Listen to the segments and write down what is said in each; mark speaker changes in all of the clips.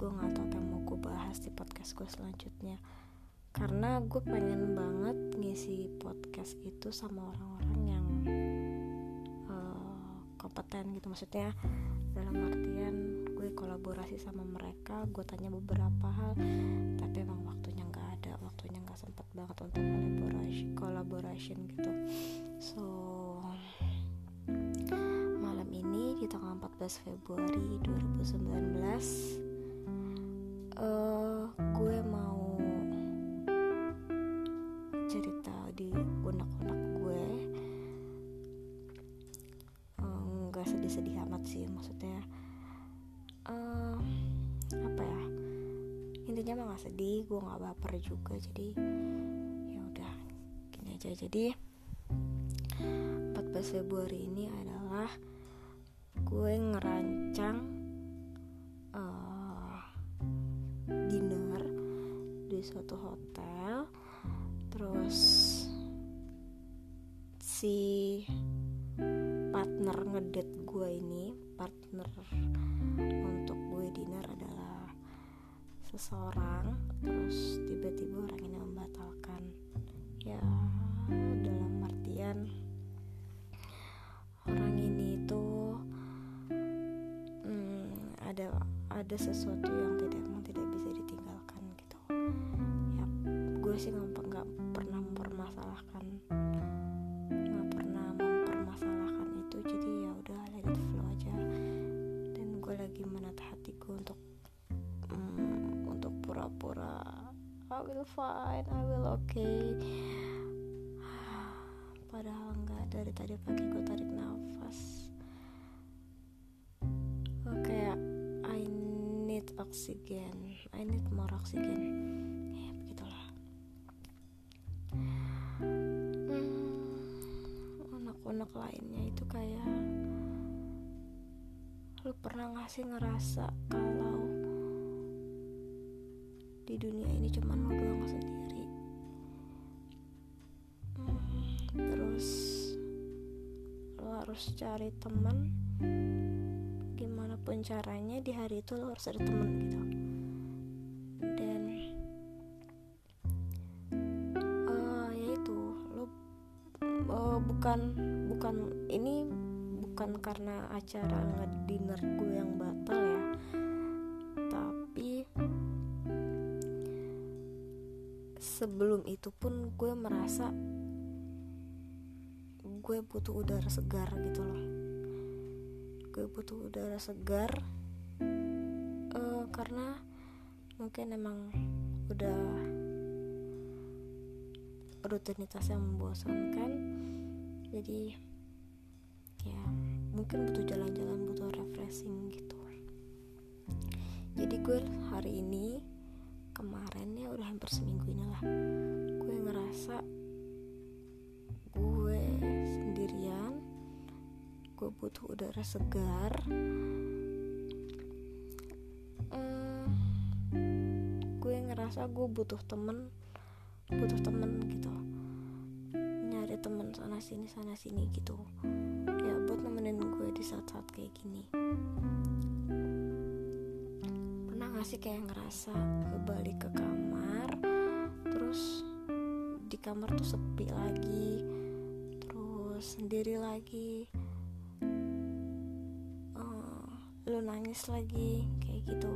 Speaker 1: gue nggak tahu yang mau gue bahas di podcast gue selanjutnya. Karena gue pengen banget ngisi podcast itu sama orang-orang yang uh, kompeten gitu. Maksudnya dalam artian gue kolaborasi sama mereka gue tanya beberapa hal tapi emang waktunya nggak ada waktunya nggak sempat banget untuk kolaborasi collaboration gitu. So malam ini di tanggal 14 Februari 2019 uh, gue mau cerita di unek-unek gue. Nggak uh, sedih-sedih amat sih maksudnya uh, apa ya intinya mah nggak sedih gue nggak baper juga jadi ya udah gini aja. Jadi 14 Februari ini adalah gue ngerancang uh, suatu hotel. Terus si partner ngedet gue ini partner untuk gue dinner adalah seseorang. Terus tiba-tiba orang ini membatalkan. Ya dalam artian orang ini itu hmm, ada ada sesuatu yang I will fine I will okay. Padahal enggak dari tadi pagi gue tarik nafas. Oh, kayak I need oxygen I need more oxygen ya begitulah. Hmm, unek-unek lainnya itu kayak lu pernah gak sih ngerasa kalau di dunia ini cuma lu doang sendiri. Terus lo harus cari temen gimana pun caranya di hari itu lo harus ada temen gitu. Dan uh, ya itu lo uh, bukan bukan ini bukan karena acara ngedinner gue yang batal ya sebelum itu pun gue merasa gue butuh udara segar gitu loh. Gue butuh udara segar uh, karena mungkin emang udah rutinitas yang membosankan. Jadi ya mungkin butuh jalan-jalan butuh refreshing gitu. Jadi gue hari ini kemarin ya udah hampir seminggu inilah gue ngerasa gue sendirian gue butuh udara segar. Hmm, gue ngerasa gue butuh temen butuh temen gitu nyari temen sana sini sana sini gitu. Ya buat nemenin gue di saat-saat kayak gini pernah gak sih kayak ngerasa balik ke kamar terus di kamar tuh sepi lagi terus sendiri lagi. Uh, lu nangis lagi kayak gitu.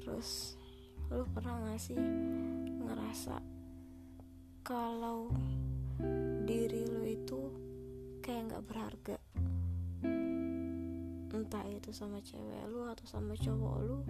Speaker 1: Terus lu pernah gak sih ngerasa kalau diri lu itu kayak nggak berharga entah itu sama cewek lu atau sama cowok lu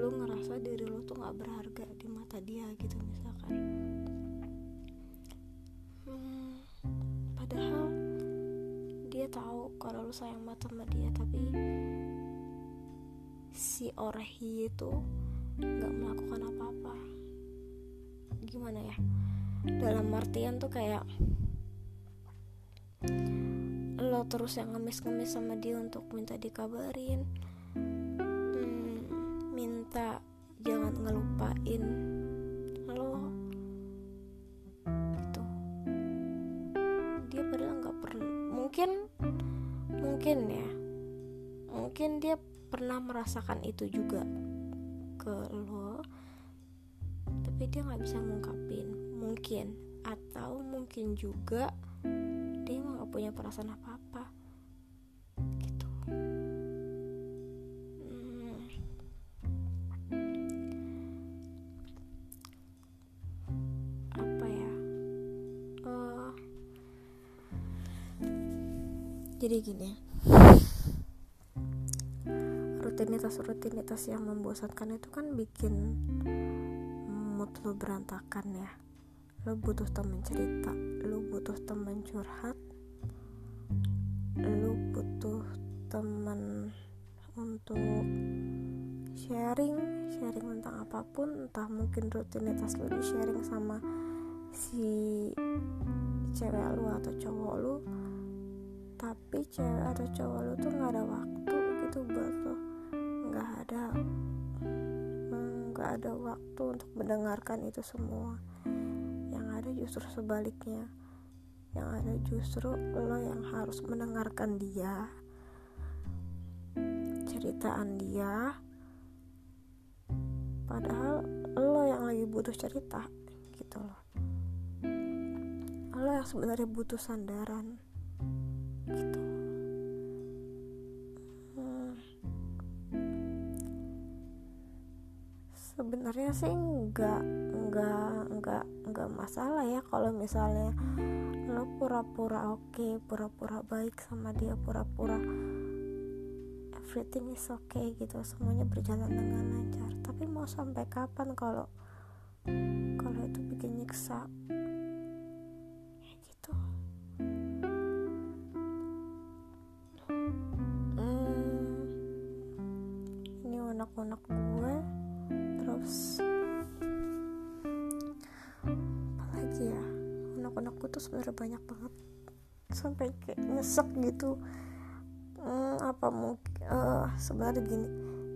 Speaker 1: lu ngerasa diri lu tuh nggak berharga di mata dia gitu misalkan. Hmm, padahal dia tahu kalau lu sayang banget sama dia tapi si Orehi itu nggak melakukan apa-apa. Gimana ya? Dalam artian tuh kayak lo terus yang ngemis-ngemis sama dia untuk minta dikabarin. Hmm, minta jangan ngelupain. Lo gitu. Dia padahal nggak pernah mungkin mungkin ya. Mungkin dia pernah merasakan itu juga ke lo tapi dia nggak bisa ngungkapin. Mungkin atau mungkin juga dia emang gak punya perasaan apa-apa. Gitu. Hmm. apa ya? Uh, jadi gini. Rutinitas-rutinitas yang membosankan itu kan bikin mood lo berantakan ya lo butuh temen cerita lo butuh temen curhat lo butuh temen untuk sharing sharing tentang apa pun entah mungkin rutinitas lo di sharing sama si cewek lo atau cowok lo tapi cewek atau cowok lo tuh nggak ada waktu gitu buat lo nggak ada nggak ada waktu untuk mendengarkan itu semua justru sebaliknya. Yang ada justru lo yang harus mendengarkan dia ceritaan dia. Padahal lo yang lagi butuh cerita gitu loh. Lo yang sebenarnya butuh sandaran gitu. Hmm. sebenarnya sih enggak enggak enggak enggak masalah ya kalau misalnya lo pura-pura oke okay, pura-pura baik sama dia pura-pura everything is okay gitu semuanya berjalan dengan lancar. Tapi mau sampai kapan kalau kalau itu bikin nyiksa? Ya gitu. Hmm, ini unek-unek gue terus aku tuh sebenarnya banyak banget. Sampai kayak nyesek gitu. Hmm, apa mungkin uh, sebenarnya gini.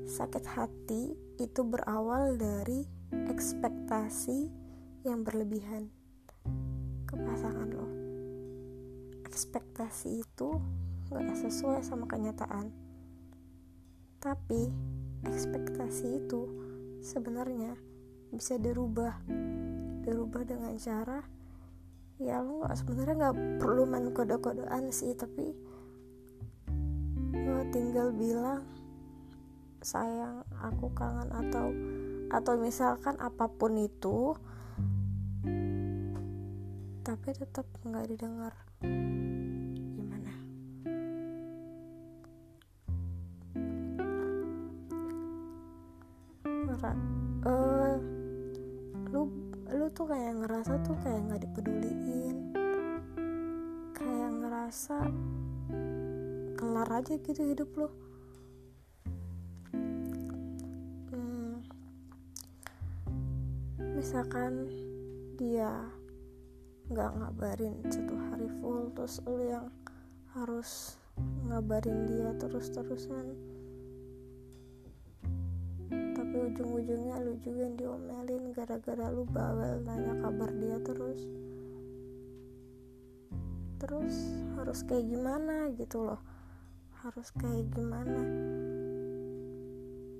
Speaker 1: Sakit hati itu berawal dari ekspektasi yang berlebihan ke pasangan lo. Ekspektasi itu gak sesuai sama kenyataan. Tapi ekspektasi itu sebenarnya bisa dirubah. Dirubah dengan cara ya lo nggak sebenarnya nggak perlu main kode-kodean sih tapi lo tinggal bilang sayang aku kangen atau atau misalkan apa pun itu tapi tetap nggak didengar aja gitu hidup lu hmm, misalkan dia nggak ngabarin satu hari full terus lu yang harus ngabarin dia terus-terusan. Tapi ujung-ujungnya lu juga yang diomelin gara-gara lu bawel nanya kabar dia terus. Terus harus kayak gimana gitu loh harus kayak gimana?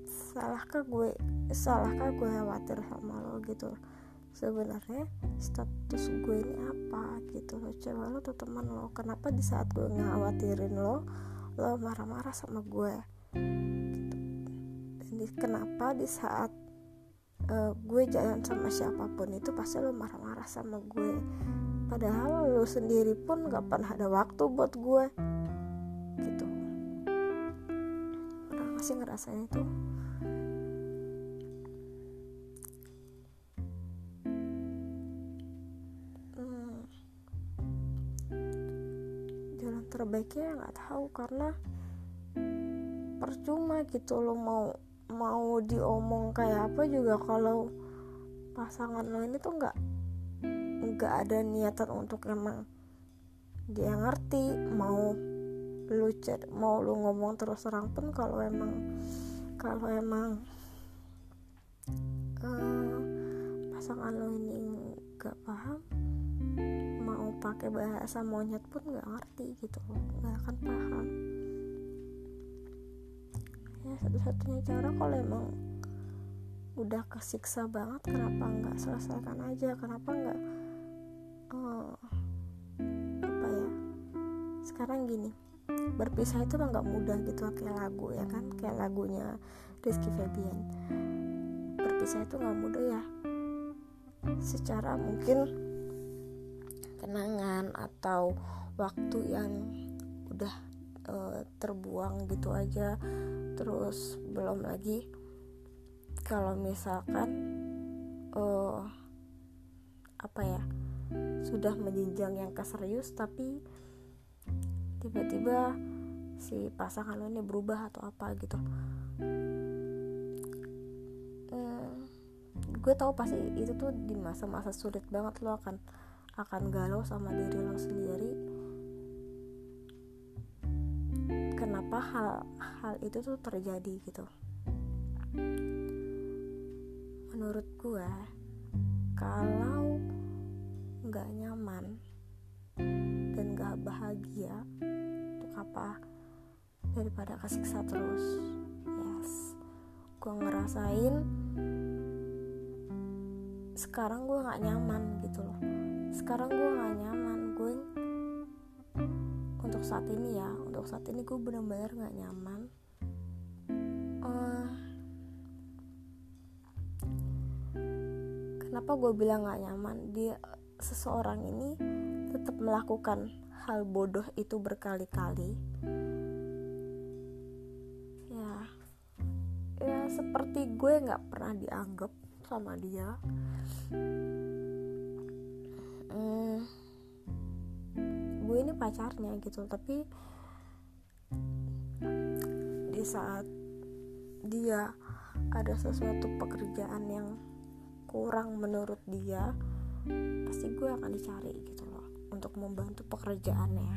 Speaker 1: Salahkah gue salahkah gue khawatir sama lo gitu sebenarnya status gue ini apa gitu loh? Coba lo tuh teman lo? Kenapa di saat gue ngawatirin lo lo marah-marah sama gue? Di, kenapa di saat uh, gue jalan sama siapa pun itu pasti lo marah-marah sama gue? Padahal lo sendiri pun gak pernah ada waktu buat gue. Gitu masih ngerasain itu hmm. jalan terbaiknya nggak tahu karena percuma gitu lo mau mau diomong kayak apa juga kalau pasangan lo ini tuh nggak nggak ada niatan untuk emang dia ngerti mau lu chat mau lu ngomong terus terang pun kalau emang kalau emang uh, pasangan lo ini nggak paham mau pakai bahasa monyet pun nggak ngerti gitu nggak akan paham. Ya satu-satunya cara kalau emang udah kesiksa banget kenapa nggak selesaikan aja? Kenapa nggak oh, apa ya? Sekarang gini berpisah itu emang nggak mudah gitu kayak lagu ya kan? Kayak lagunya Rizky Febian. Berpisah itu nggak mudah ya. Secara mungkin kenangan atau waktu yang udah uh, terbuang gitu aja. Terus belum lagi kalau misalkan uh, apa ya sudah menjenjang yang keserius tapi tiba-tiba si pasangan lo ini berubah atau apa gitu. Hmm, gue tahu pasti itu tuh di masa-masa sulit banget lo akan akan galau sama diri lo sendiri. Kenapa hal hal itu tuh terjadi gitu? Menurut gue kalau nggak nyaman dan nggak bahagia untuk apa? Daripada kesiksa terus. Yes. Gue ngerasain sekarang gue nggak nyaman gitu loh. Sekarang gue nggak nyaman. Gue untuk saat ini ya untuk saat ini gue benar-benar nggak nyaman. Kenapa gue bilang gak nyaman? Dia seseorang ini tetap melakukan hal bodoh itu berkali-kali. Ya ya seperti gue nggak pernah dianggap sama dia. Hmm, gue ini pacarnya gitu tapi di saat dia ada sesuatu pekerjaan yang kurang menurut dia pasti gue akan dicari gitu untuk membantu pekerjaannya.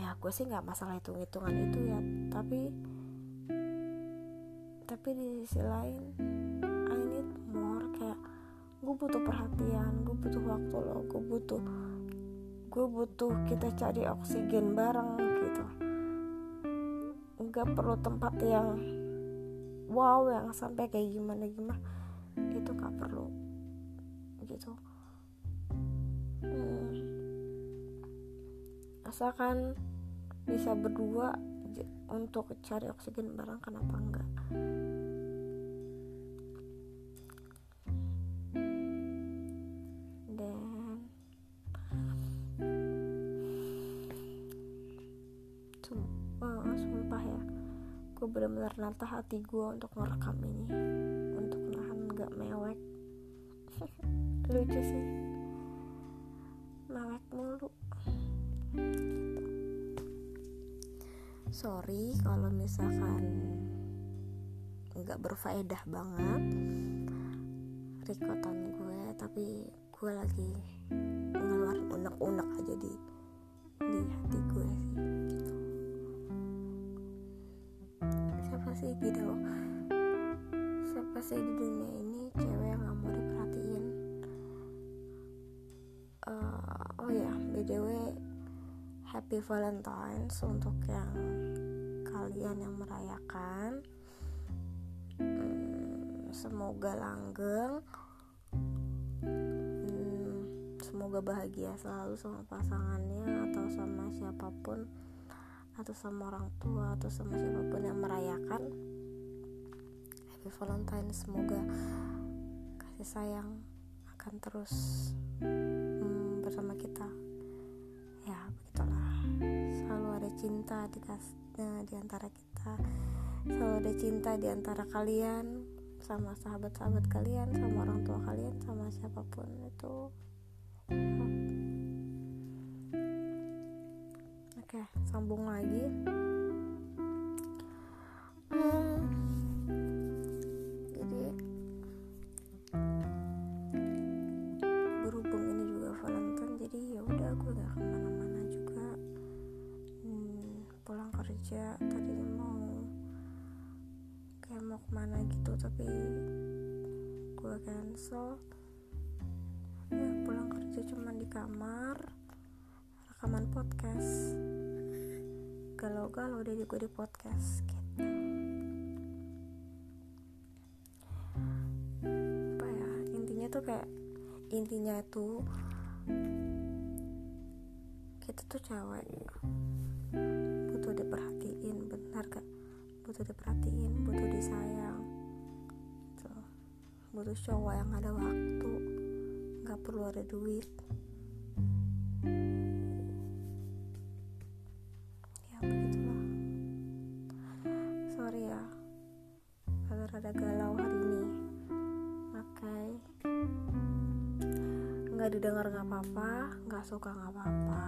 Speaker 1: Ya gue sih nggak masalah hitung hitungan itu ya tapi tapi di sisi lain I need more kayak gue butuh perhatian gue butuh waktu loh gue butuh gue butuh kita cari oksigen bareng gitu. Nggak perlu tempat yang wow yang sampai kayak gimana gimana itu gak perlu gitu hmm. asalkan bisa berdua untuk cari oksigen bareng kenapa enggak? Dan sumpah, sumpah ya gue benar-benar nata hati gue untuk merekam ini agak mewek. Lucu sih mulu. Sorry kalau misalkan nggak berfaedah banget rekotan gue tapi gue lagi ngeluarin unek-unek aja di di hati gue sih gitu. Siapa sih gitu siapa sih di dunia ini btw happy valentines untuk yang kalian yang merayakan. Hmm, semoga langgeng. Hmm, semoga bahagia selalu sama pasangannya atau sama siapa pun atau sama orang tua atau sama siapa pun yang merayakan. Happy valentine semoga kasih sayang akan terus hmm, bersama kita ya begitulah. Selalu ada cinta di kasnya di antara kita. Selalu ada cinta di antara kalian sama sahabat-sahabat kalian sama orang tua kalian sama siapa pun itu. Oke sambung lagi tapi gue cancel. Ya pulang kerja cuman di kamar rekaman podcast. Galau-galau dari gue di podcast gitu. Apa ya intinya tuh kayak intinya tuh kita tuh cewek butuh diperhatiin benar gak? Butuh diperhatiin butuh disayang. Butuh cowok yang ada waktu nggak perlu ada duit. Ya begitulah. Sorry ya agak rada galau hari ini. Makai nggak didengar nggak apa-apa nggak suka nggak apa-apa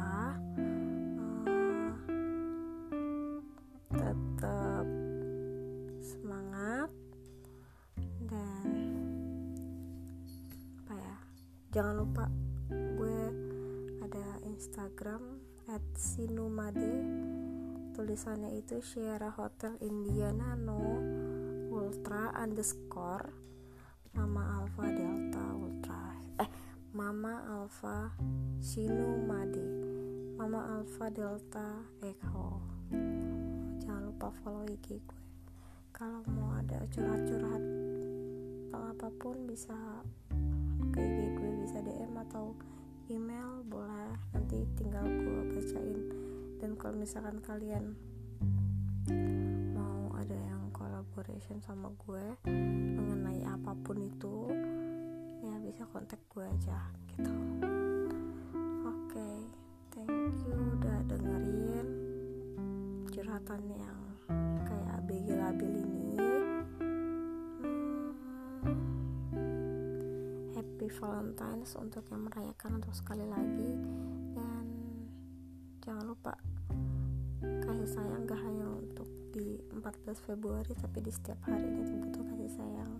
Speaker 1: sinumade tulisannya itu Sierra Hotel Indiana No Ultra underscore. Mama Alpha Delta Ultra. Eh Mama Alpha Sinumade. Mama Alpha Delta Echo. Jangan lupa follow IG gue. Kalau mau ada curhat-curhat tentang apa pun bisa ke IG gue bisa DM atau email boleh nanti tinggal gue bacain. Dan kalau misalkan kalian mau ada yang collaboration sama gue mengenai apa pun itu ya bisa kontak gue aja gitu. Oke thank you udah dengerin curhatan yang kayak ABG labil ini happy valentines untuk yang merayakan untuk sekali lagi. Dan jangan lupa kasih sayang gak hanya untuk di 14 Februari tapi di setiap harinya tuh butuh kasih sayang.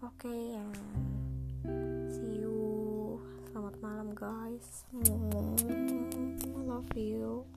Speaker 1: Oke okay, and see you. Selamat malam guys. I love you